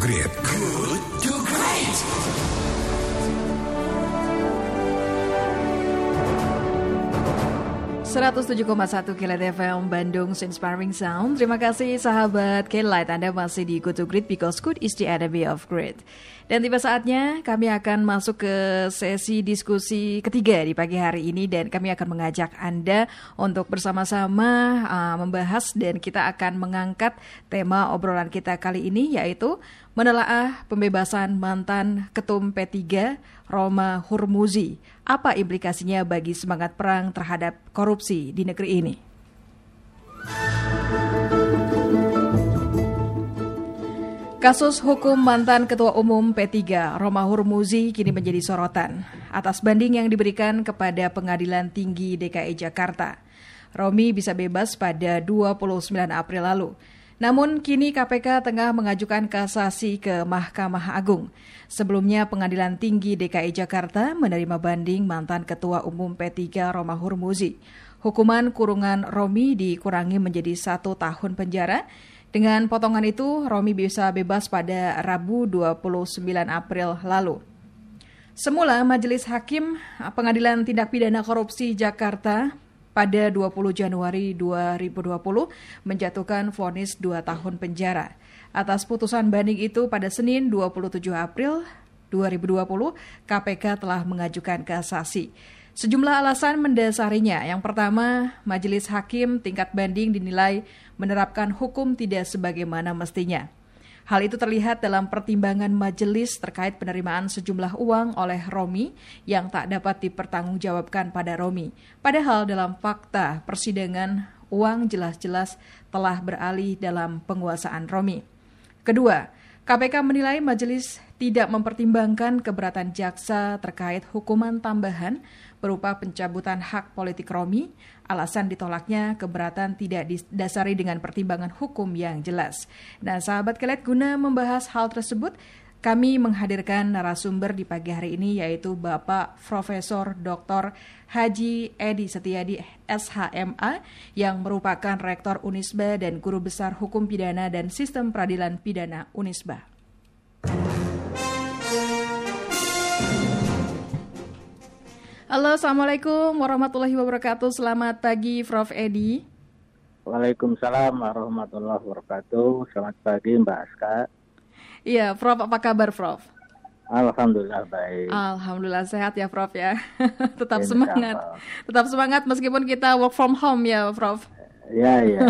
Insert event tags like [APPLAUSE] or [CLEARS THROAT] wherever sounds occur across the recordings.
Great. 107,1 Kilat FM Bandung Inspiring Sound. Terima kasih sahabat Kilat, Anda masih di Good to Great because good is the enemy of great. Dan tiba saatnya kami akan masuk ke sesi diskusi ketiga di pagi hari ini dan kami akan mengajak Anda untuk bersama-sama uh, membahas dan kita akan mengangkat tema obrolan kita kali ini yaitu menelaah pembebasan mantan ketum P3 Roma Hurmuzi. Apa implikasinya bagi semangat perang terhadap korupsi di negeri ini? Kasus hukum mantan Ketua Umum P3 Roma Hurmuzi kini menjadi sorotan atas banding yang diberikan kepada Pengadilan Tinggi DKI Jakarta. Romi bisa bebas pada 29 April lalu. Namun kini KPK tengah mengajukan kasasi ke Mahkamah Agung. Sebelumnya Pengadilan Tinggi DKI Jakarta menerima banding mantan Ketua Umum P3 Roma Hurmuzi. Hukuman kurungan Romi dikurangi menjadi satu tahun penjara dengan potongan itu, Romi bisa bebas pada Rabu 29 April lalu. Semula Majelis Hakim Pengadilan Tindak Pidana Korupsi Jakarta pada 20 Januari 2020 menjatuhkan vonis 2 tahun penjara. Atas putusan banding itu pada Senin 27 April 2020, KPK telah mengajukan kasasi. Sejumlah alasan mendasarinya. Yang pertama, majelis hakim tingkat banding dinilai menerapkan hukum tidak sebagaimana mestinya. Hal itu terlihat dalam pertimbangan majelis terkait penerimaan sejumlah uang oleh Romi yang tak dapat dipertanggungjawabkan pada Romi. Padahal dalam fakta persidangan uang jelas-jelas telah beralih dalam penguasaan Romi. Kedua, KPK menilai majelis tidak mempertimbangkan keberatan jaksa terkait hukuman tambahan berupa pencabutan hak politik Romi, alasan ditolaknya keberatan tidak didasari dengan pertimbangan hukum yang jelas. Nah, sahabat kelet guna membahas hal tersebut, kami menghadirkan narasumber di pagi hari ini yaitu Bapak Profesor Dr. Haji Edi Setiadi SHMA yang merupakan Rektor Unisba dan Guru Besar Hukum Pidana dan Sistem Peradilan Pidana Unisba. Halo, Assalamualaikum warahmatullahi wabarakatuh. Selamat pagi, Prof. Edi. Waalaikumsalam warahmatullahi wabarakatuh. Selamat pagi, Mbak Aska. Iya, Prof. Apa kabar, Prof? Alhamdulillah baik. Alhamdulillah sehat ya, Prof ya. [LAUGHS] Tetap ya, semangat. Tetap semangat meskipun kita work from home ya, Prof. Ya, ya.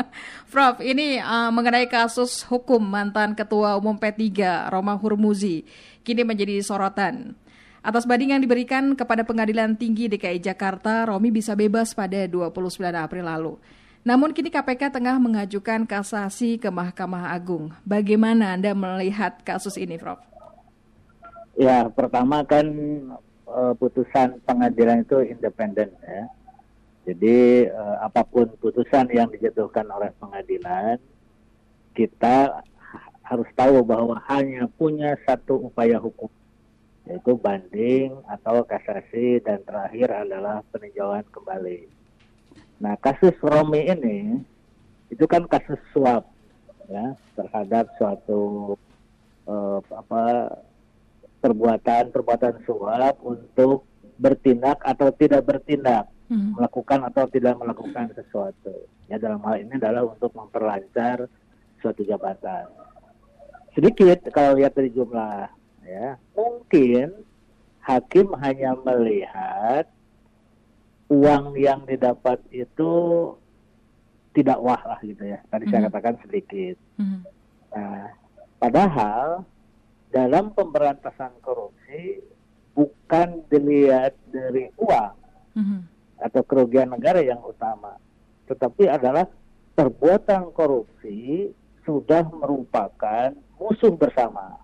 [LAUGHS] Prof, ini uh, mengenai kasus hukum mantan Ketua Umum P3 Roma Hurmuzi kini menjadi sorotan. Atas banding yang diberikan kepada Pengadilan Tinggi DKI Jakarta, Romi bisa bebas pada 29 April lalu. Namun kini KPK tengah mengajukan kasasi ke Mahkamah Agung. Bagaimana Anda melihat kasus ini, Prof? Ya, pertama kan uh, putusan pengadilan itu independen ya. Jadi uh, apa pun putusan yang dijatuhkan oleh pengadilan, kita harus tahu bahwa hanya punya satu upaya hukum yaitu banding atau kasasi dan terakhir adalah peninjauan kembali. Nah kasus Romi ini itu kan kasus suap ya terhadap suatu uh, apa perbuatan perbuatan suap untuk bertindak atau tidak bertindak hmm. melakukan atau tidak melakukan sesuatu ya dalam hal ini adalah untuk memperlancar suatu jabatan sedikit kalau lihat dari jumlah ya mungkin hakim hanya melihat uang yang didapat itu tidak wah lah gitu ya tadi mm -hmm. saya mm-hmm. katakan sedikit mm -hmm. nah padahal dalam pemberantasan korupsi bukan dilihat dari uang mm -hmm. atau kerugian negara yang utama tetapi adalah perbuatan korupsi sudah merupakan musuh bersama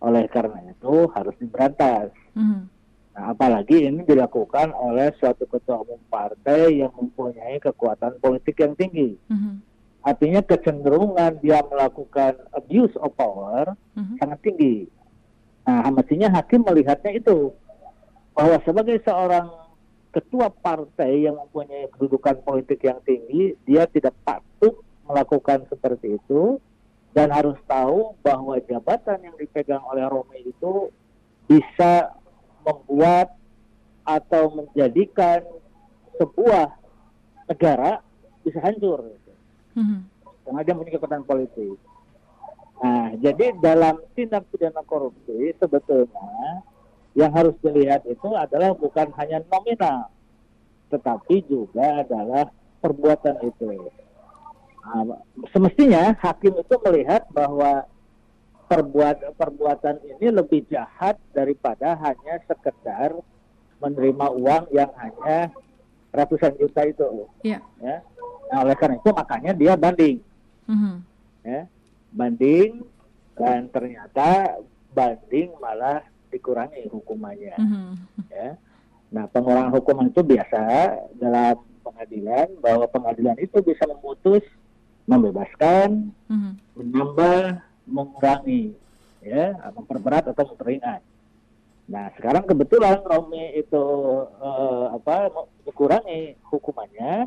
oleh karena itu harus diberantas. Mm. Nah, apalagi ini dilakukan oleh suatu ketua umum partai yang mempunyai kekuatan politik yang tinggi. Mm-hmm. Artinya kecenderungan dia melakukan abuse of power mm-hmm. sangat tinggi. Nah, mestinya hakim melihatnya itu bahwa sebagai seorang ketua partai yang mempunyai kedudukan politik yang tinggi, dia tidak patut melakukan seperti itu dan harus tahu bahwa jabatan yang dipegang oleh Romi itu bisa membuat atau menjadikan sebuah negara bisa hancur gitu. Mhm. karena dia punya kekuatan politik. Nah, jadi dalam tindak pidana korupsi sebetulnya yang harus dilihat itu adalah bukan hanya nominal, tetapi juga adalah perbuatan itu. Nah, semestinya hakim itu melihat bahwa perbuat perbuatan ini lebih jahat daripada hanya sekedar menerima uang yang hanya ratusan juta itu. Ya. Ya. Nah, oleh karena itu makanya dia banding Mhm. ya banding dan ternyata banding malah dikurangi hukumannya Mhm. ya nah pengurangan hukuman itu biasa dalam pengadilan bahwa pengadilan itu bisa memutus membebaskan Mhm. menambah mengurangi ya memperberat atau memperingat nah sekarang kebetulan Romi itu eh, apa mau dikurangi hukumannya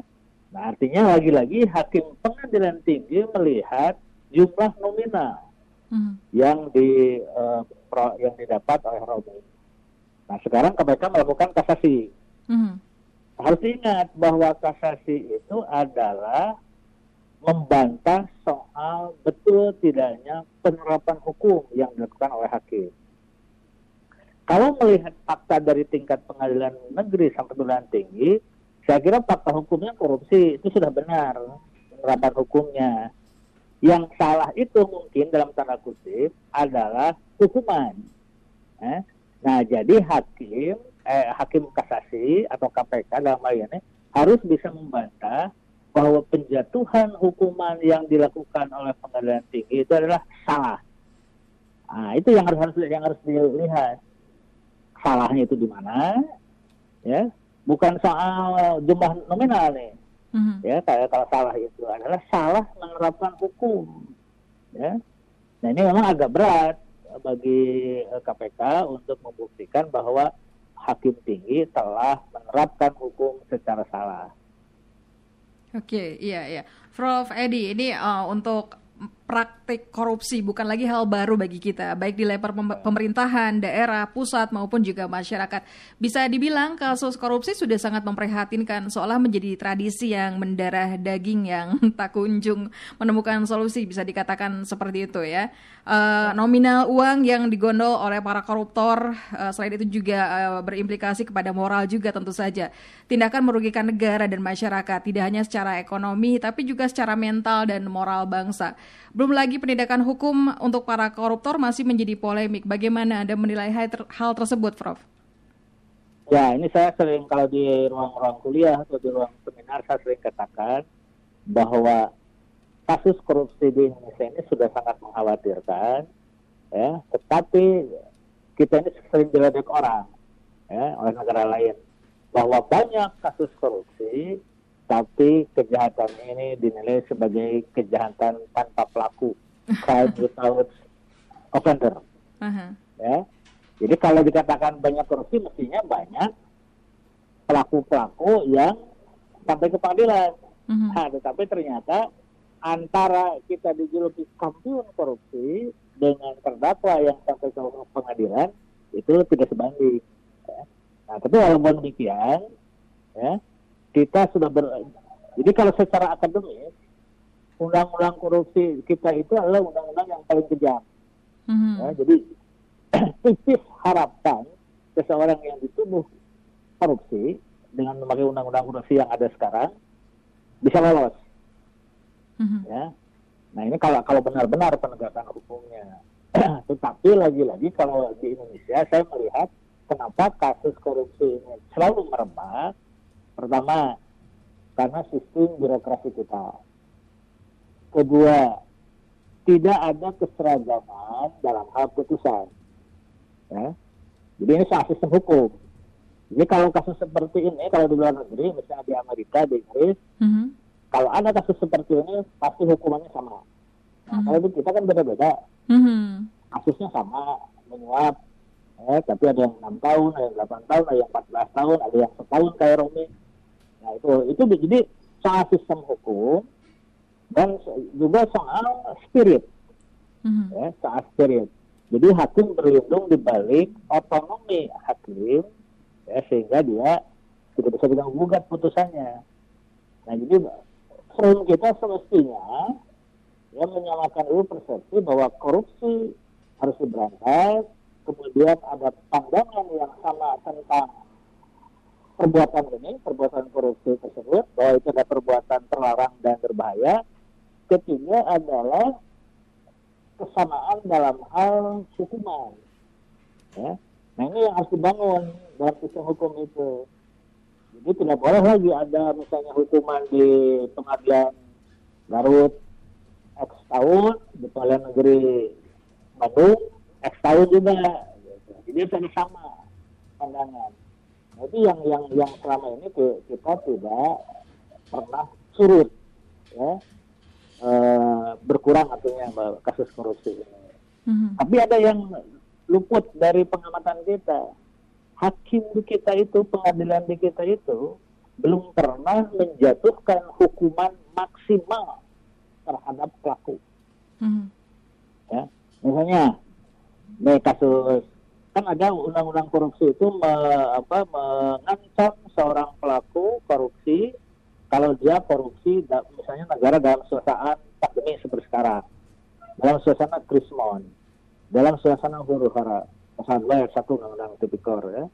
nah artinya lagi-lagi hakim pengadilan tinggi melihat jumlah nominal Mhm. yang di eh, pro- yang didapat oleh Romi. Nah sekarang KPK melakukan kasasi. Mhm. Harus diingat bahwa kasasi itu adalah membantah soal betul tidaknya penerapan hukum yang dilakukan oleh hakim. Kalau melihat fakta dari tingkat pengadilan negeri sampai pengadilan tinggi, saya kira fakta hukumnya korupsi itu sudah benar penerapan hukumnya. Yang salah itu mungkin dalam tanda kutip adalah hukuman. Eh, Nah, jadi hakim, eh, hakim kasasi atau KPK dalam hal ini harus bisa membantah bahwa penjatuhan hukuman yang dilakukan oleh pengadilan tinggi itu adalah salah. Nah, itu yang harus harus yang harus dilihat. Salahnya itu di mana? Ya, bukan soal jumlah nominal nih. Mhm. Ya, kayak kalau salah itu adalah salah menerapkan hukum. Ya. Nah, ini memang agak berat bagi eh, KPK untuk membuktikan bahwa hakim tinggi telah menerapkan hukum secara salah. Oke, iya iya. Prof Edi, ini uh, untuk praktik korupsi bukan lagi hal baru bagi kita, baik di level pem- pemerintahan, daerah, pusat maupun juga masyarakat. Bisa dibilang kasus korupsi sudah sangat memprihatinkan, seolah menjadi tradisi yang mendarah daging yang [LAUGHS] tak kunjung menemukan solusi, bisa dikatakan seperti itu ya. Eh, nominal uang yang digondol oleh para koruptor, eh, selain itu juga eh, berimplikasi kepada moral juga tentu saja. Tindakan merugikan negara dan masyarakat, tidak hanya secara ekonomi, tapi juga secara mental dan moral bangsa. Lagi penindakan hukum untuk para koruptor masih menjadi polemik. Bagaimana Anda menilai hal tersebut, Prof? Ya, ini saya sering kalau di ruang-ruang kuliah atau di ruang seminar saya sering katakan bahwa kasus korupsi di Indonesia ini sudah sangat mengkhawatirkan, ya. Tetapi kita ini sering diledek orang, ya, oleh negara lain bahwa banyak kasus korupsi, tapi kejahatan ini dinilai sebagai kejahatan tanpa pelaku, [LAUGHS] crime without offender Aha. ya. Jadi kalau dikatakan banyak korupsi mestinya banyak pelaku-pelaku yang sampai ke pengadilan. Mhm. Nah, tetapi ternyata antara kita dijuluki kampiun korupsi dengan terdakwa yang sampai ke pengadilan itu tidak sebanding. ya. Nah, tapi walaupun demikian, ya kita sudah ber. Jadi kalau secara akademis, undang-undang korupsi kita itu adalah undang-undang yang paling kejam. Mhm. Ya, jadi [CLEARS THROAT] tipis harapan seseorang yang dituduh korupsi dengan memakai undang-undang korupsi yang ada sekarang bisa lolos. Mhm. Ya. Nah ini kalau kalau benar-benar penegakan hukumnya. [CLEARS THROAT] Tetapi lagi-lagi kalau di Indonesia saya melihat kenapa kasus korupsi ini selalu merebak. Pertama karena sistem birokrasi kita. Kedua tidak ada keseragaman dalam hal putusan. Ya. Jadi ini soal sistem hukum. Jadi kalau kasus seperti ini, kalau di luar negeri, misalnya di Amerika, di Inggris, Mhm. kalau ada kasus seperti ini, pasti hukumannya sama. Nah, Mhm. kalau di kita kan beda-beda. Mhm. Kasusnya sama, menyuap, eh, tapi ada yang 6 tahun, ada yang 8 tahun, ada yang 14 tahun, ada yang setahun kayak Romi. Nah, itu itu jadi soal sistem hukum dan juga soal spirit mm-hmm. ya saat period. Jadi hakim berlindung di balik otonomi hakim ya sehingga dia tidak bisa bilang gugat putusannya. Nah jadi frame kita semestinya ya menyamakan dulu persepsi bahwa korupsi harus diberantas, kemudian ada pandangan yang sama tentang perbuatan ini, perbuatan korupsi tersebut, bahwa itu adalah perbuatan terlarang dan berbahaya. Ketiga adalah kesamaan dalam hal hukuman. Ya. Nah ini yang harus dibangun dalam sistem hukum itu. Jadi tidak boleh lagi ada misalnya hukuman di pengadilan Garut X tahun, di pengadilan negeri Bandung X tahun juga. Jadi itu sama pandangan. Jadi yang yang yang selama ini kita tidak pernah surut ya e, berkurang artinya kasus korupsi ini. Mm-hmm. Tapi ada yang luput dari pengamatan kita. Hakim di kita itu, pengadilan di kita itu belum pernah menjatuhkan hukuman maksimal terhadap pelaku. Mm-hmm. Ya, misalnya, nih kasus kan ada undang-undang korupsi itu me, apa, mengancam seorang pelaku korupsi kalau dia korupsi misalnya negara dalam suasana pandemi seperti sekarang. Dalam suasana krismon. Dalam suasana huru hara pasal dua satu undang-undang tipikor ya.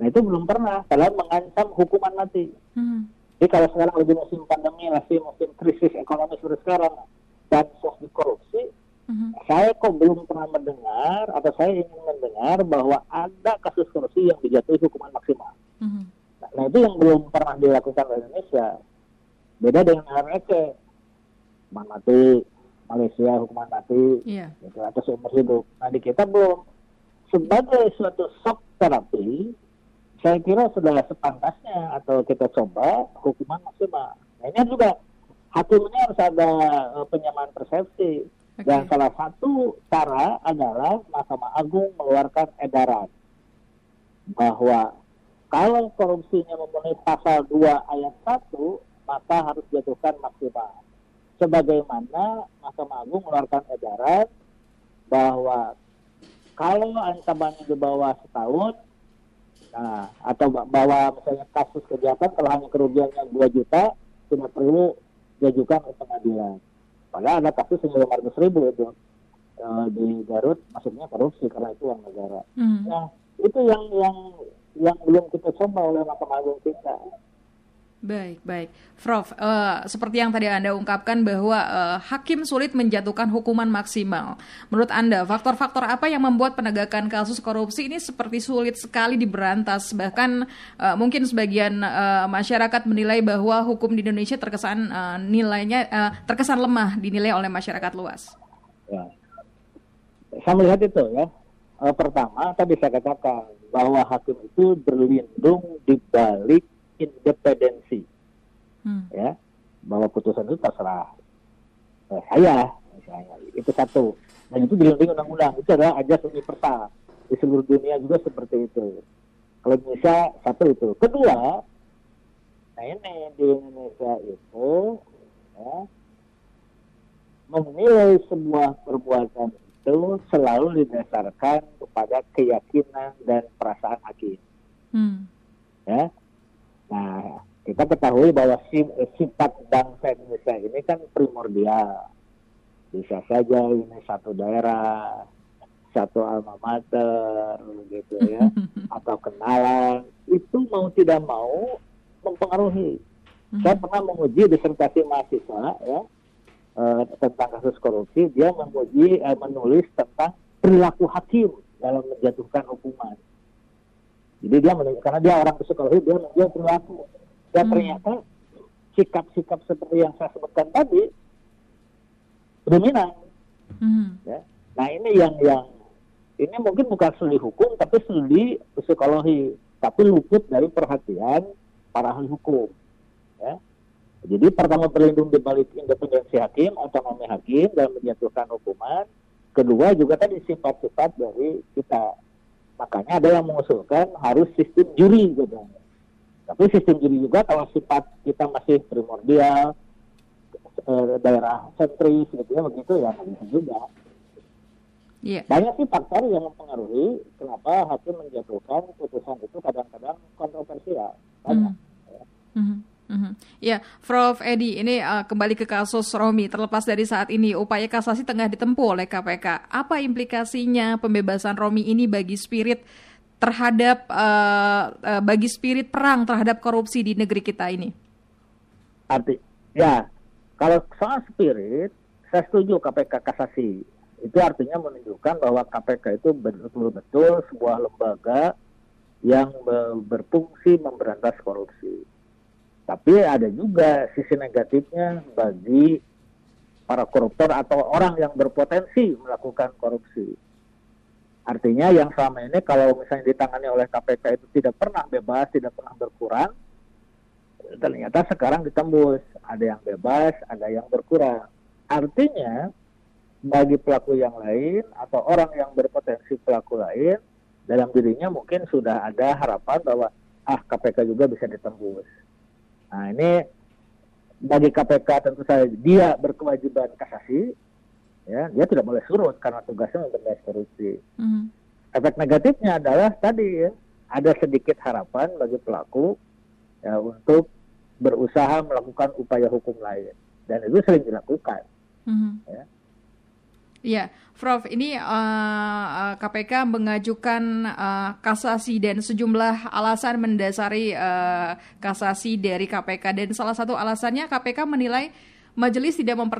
Nah itu belum pernah. Padahal mengancam hukuman mati. Hmm. jadi kalau sekarang lagi musim pandemi masih musim krisis ekonomi seperti sekarang dan di korupsi hmm Saya kok belum pernah mendengar atau saya ingin mendengar bahwa ada kasus korupsi yang dijatuhi hukuman maksimal. Mm-hmm. Nah, nah, itu yang belum pernah dilakukan oleh Indonesia. Beda dengan RRC, hukuman mati, Malaysia hukuman mati, yeah. gitu, atau seumur hidup. Nah di kita belum. Sebagai suatu shock terapi, saya kira sudah sepantasnya atau kita coba hukuman maksimal. Nah ini juga hakimnya harus ada uh, penyamaan persepsi Dan salah satu cara adalah Mahkamah Agung mengeluarkan edaran bahwa kalau korupsinya memenuhi pasal 2 ayat 1, maka harus dijatuhkan maksimal. Sebagaimana Mahkamah Agung mengeluarkan edaran bahwa kalau ancamannya di bawah setahun, nah, atau bahwa misalnya kasus kejahatan kalau hanya kerugiannya 2 juta, tidak perlu diajukan ke pengadilan. Padahal ada kasus yang 500 ribu itu uh, di Garut maksudnya korupsi karena itu uang negara. Hmm. Nah itu yang yang yang belum kita coba oleh Mahkamah Agung kita. Baik, baik. Prof, uh, seperti yang tadi Anda ungkapkan bahwa uh, hakim sulit menjatuhkan hukuman maksimal. Menurut Anda, faktor-faktor apa yang membuat penegakan kasus korupsi ini seperti sulit sekali diberantas? Bahkan uh, mungkin sebagian uh, masyarakat menilai bahwa hukum di Indonesia terkesan uh, nilainya uh, terkesan lemah dinilai oleh masyarakat luas. Ya. Saya melihat itu ya. Pertama, tadi saya katakan bahwa hakim itu berlindung di balik independensi. Hmm. ya bahwa putusan itu terserah. Eh, saya misalnya. Itu satu. Dan itu dilindungi undang-undang. Itu adalah ajas universal. Di seluruh dunia juga seperti itu. Kalau Indonesia satu itu. Kedua nah ini di Indonesia itu ya, menilai sebuah perbuatan itu selalu didasarkan kepada keyakinan dan perasaan hakim. Hmm. Ya, kita ketahui bahwa sifat bangsa Indonesia ini kan primordial. Bisa saja ini satu daerah, satu alma mater, gitu ya, [LAUGHS] atau kenalan. Itu mau tidak mau mempengaruhi. Hmm. Saya pernah menguji disertasi mahasiswa ya eh, tentang kasus korupsi. Dia menguji eh, menulis tentang perilaku hakim dalam menjatuhkan hukuman. Jadi dia karena dia orang psikologi dia menjual perilaku dan hmm. ternyata sikap-sikap seperti yang saya sebutkan tadi dominan. Hmm. Ya. Nah ini yang yang ini mungkin bukan studi hukum tapi studi psikologi tapi luput dari perhatian para ahli hukum. Ya. Jadi pertama berlindung di balik independensi hakim, otonomi hakim dalam menjatuhkan hukuman. Kedua juga tadi sifat-sifat dari kita Makanya ada yang mengusulkan harus sistem juri gitu. Tapi sistem juri juga kalau sifat kita masih primordial, eh, daerah sentris gitu ya begitu ya bisa juga. Yeah. Banyak sih faktor yang mempengaruhi kenapa hakim menjatuhkan putusan itu kadang-kadang kontroversial. Banyak. Mm. -hmm. Ya, Prof. Edi, ini uh, kembali ke kasus Romi. Terlepas dari saat ini, upaya kasasi tengah ditempuh oleh KPK. Apa implikasinya pembebasan Romi ini bagi spirit terhadap uh, uh, bagi spirit perang terhadap korupsi di negeri kita ini? Arti, ya, kalau soal spirit, saya setuju KPK kasasi. Itu artinya menunjukkan bahwa KPK itu betul-betul sebuah lembaga yang berfungsi memberantas korupsi tapi ada juga sisi negatifnya bagi para koruptor atau orang yang berpotensi melakukan korupsi. Artinya yang selama ini kalau misalnya ditangani oleh KPK itu tidak pernah bebas, tidak pernah berkurang, ternyata sekarang ditembus. Ada yang bebas, ada yang berkurang. Artinya bagi pelaku yang lain atau orang yang berpotensi pelaku lain, dalam dirinya mungkin sudah ada harapan bahwa ah KPK juga bisa ditembus. Nah ini bagi KPK tentu saja dia berkewajiban kasasi, ya dia tidak boleh surut karena tugasnya memberantas korupsi. Mm. Efek negatifnya adalah tadi ya ada sedikit harapan bagi pelaku ya untuk berusaha melakukan upaya hukum lain dan itu sering dilakukan. Mm. Ya. Iya, Prof, ini uh, uh, KPK mengajukan uh, kasasi dan sejumlah alasan mendasari uh, kasasi dari KPK dan salah satu alasannya KPK menilai majelis tidak,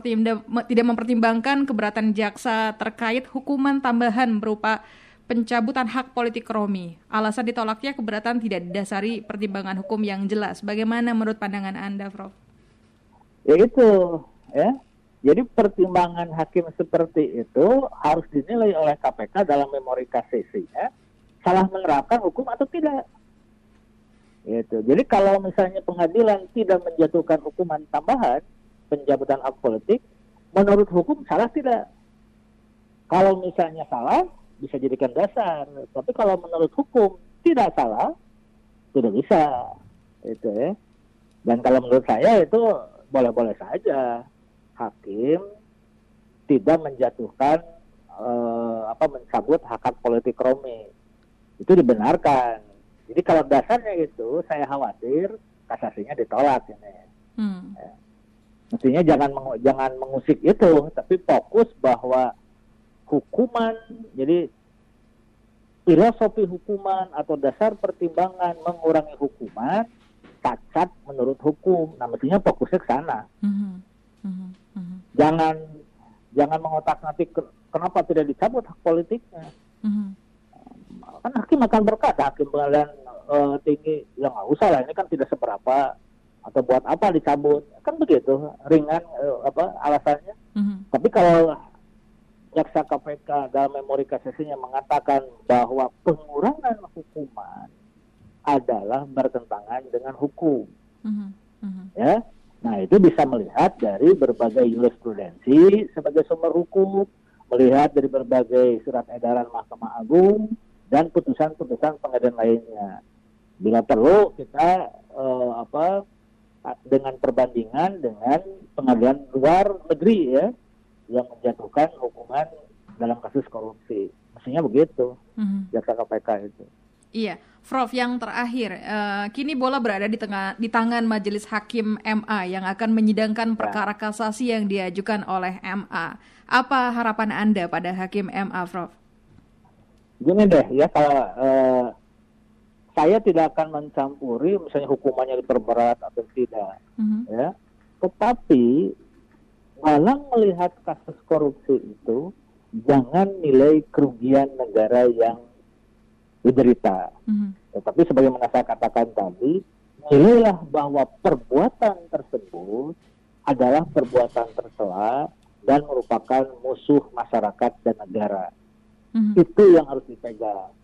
tidak mempertimbangkan keberatan jaksa terkait hukuman tambahan berupa pencabutan hak politik Romi. Alasan ditolaknya keberatan tidak didasari pertimbangan hukum yang jelas. Bagaimana menurut pandangan Anda, Prof? Ya itu, ya jadi pertimbangan hakim seperti itu harus dinilai oleh KPK dalam memori kasasinya salah menerapkan hukum atau tidak. Gitu. Jadi kalau misalnya pengadilan tidak menjatuhkan hukuman tambahan pencabutan hak politik, menurut hukum salah tidak. Kalau misalnya salah bisa jadikan dasar, tapi kalau menurut hukum tidak salah tidak bisa. Itu ya. Dan kalau menurut saya itu boleh-boleh saja hakim tidak menjatuhkan uh, apa mencabut hak hak politik Romi itu dibenarkan. Jadi kalau dasarnya itu saya khawatir kasasinya ditolak ini. Hmm. Ya. Mestinya jangan mengu jangan mengusik itu, tapi fokus bahwa hukuman jadi filosofi hukuman atau dasar pertimbangan mengurangi hukuman cacat menurut hukum. Nah, mestinya fokusnya ke sana. Hmm. Hmm jangan jangan mengotak nanti kenapa tidak dicabut hak politiknya mm-hmm. kan hakim akan berkata hakim pengadilan uh, tinggi ya nggak usah lah ini kan tidak seberapa atau buat apa dicabut kan begitu ringan uh, apa alasannya mm-hmm. tapi kalau jaksa KPK dalam memori kasasinya mengatakan bahwa pengurangan hukuman adalah bertentangan dengan hukum mm-hmm. Mm-hmm. ya Nah, itu bisa melihat dari berbagai jurisprudensi sebagai sumber hukum, melihat dari berbagai surat edaran Mahkamah Agung dan putusan-putusan pengadilan lainnya. Bila perlu kita uh, apa dengan perbandingan dengan pengadilan luar negeri ya yang menjatuhkan hukuman dalam kasus korupsi. Mestinya begitu, mm-hmm. jaksa KPK itu. Iya, Prof, yang terakhir, uh, kini bola berada di tengah di tangan Majelis Hakim MA yang akan menyidangkan ya. perkara kasasi yang diajukan oleh MA. Apa harapan Anda pada Hakim MA, Prof? Gini deh, ya kalau uh, saya tidak akan mencampuri misalnya hukumannya diperberat atau tidak, mm-hmm. ya. Tetapi dalam melihat kasus korupsi itu, jangan nilai kerugian negara yang diderita. Mm-hmm. Tetapi sebagaimana saya katakan tadi, nilailah bahwa perbuatan tersebut adalah perbuatan tercela dan merupakan musuh masyarakat dan negara. Mm-hmm. Itu yang harus dipegang.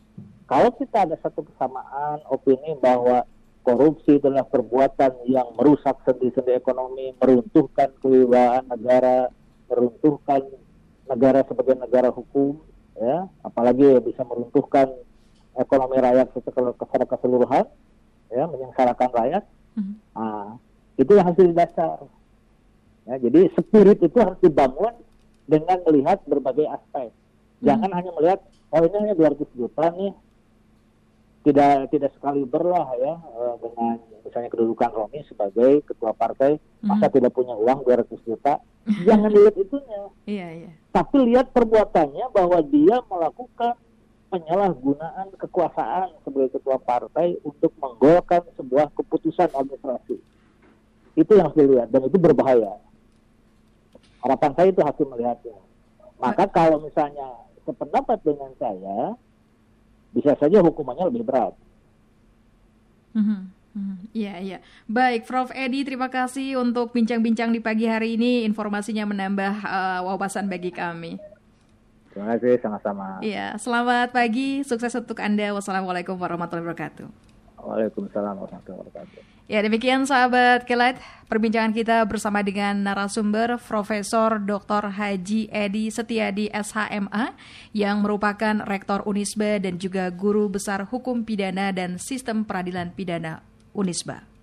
Kalau kita ada satu kesamaan opini bahwa korupsi adalah perbuatan yang merusak sendi-sendi ekonomi, meruntuhkan kewibawaan negara, meruntuhkan negara sebagai negara hukum, ya, apalagi bisa meruntuhkan ekonomi rakyat secara keseluruhan, ya menyengsarakan rakyat. Mm-hmm. Nah, itu yang harus jadi dasar. Ya, jadi spirit itu harus dibangun dengan melihat berbagai aspek, Jangan hanya melihat oh ini hanya 200 juta nih. Tidak tidak sekali berlah ya eh, dengan misalnya kedudukan Romi sebagai ketua partai masa tidak punya uang 200 juta. [LAUGHS] Jangan lihat itunya. Iya, iya. Tapi lihat perbuatannya bahwa dia melakukan penyalahgunaan kekuasaan sebagai ketua partai untuk menggolkan sebuah keputusan administrasi. Itu yang harus dilihat dan itu berbahaya. Harapan saya itu hakim melihatnya. Maka kalau misalnya sependapat dengan saya, bisa saja hukumannya lebih berat. Mhm, mhm. Iya, iya. Baik, Prof. Edi, terima kasih untuk bincang-bincang di pagi hari ini. Informasinya menambah eh, wawasan bagi kami. Terima kasih sama-sama. Iya, selamat pagi. Sukses untuk Anda. Wassalamualaikum warahmatullahi wabarakatuh. Waalaikumsalam warahmatullahi wabarakatuh. Ya, demikian sahabat Kelet, perbincangan kita bersama dengan narasumber Profesor Dr. Haji Edi Setiadi SHMA yang merupakan Rektor Unisba dan juga Guru Besar Hukum Pidana dan Sistem Peradilan Pidana Unisba.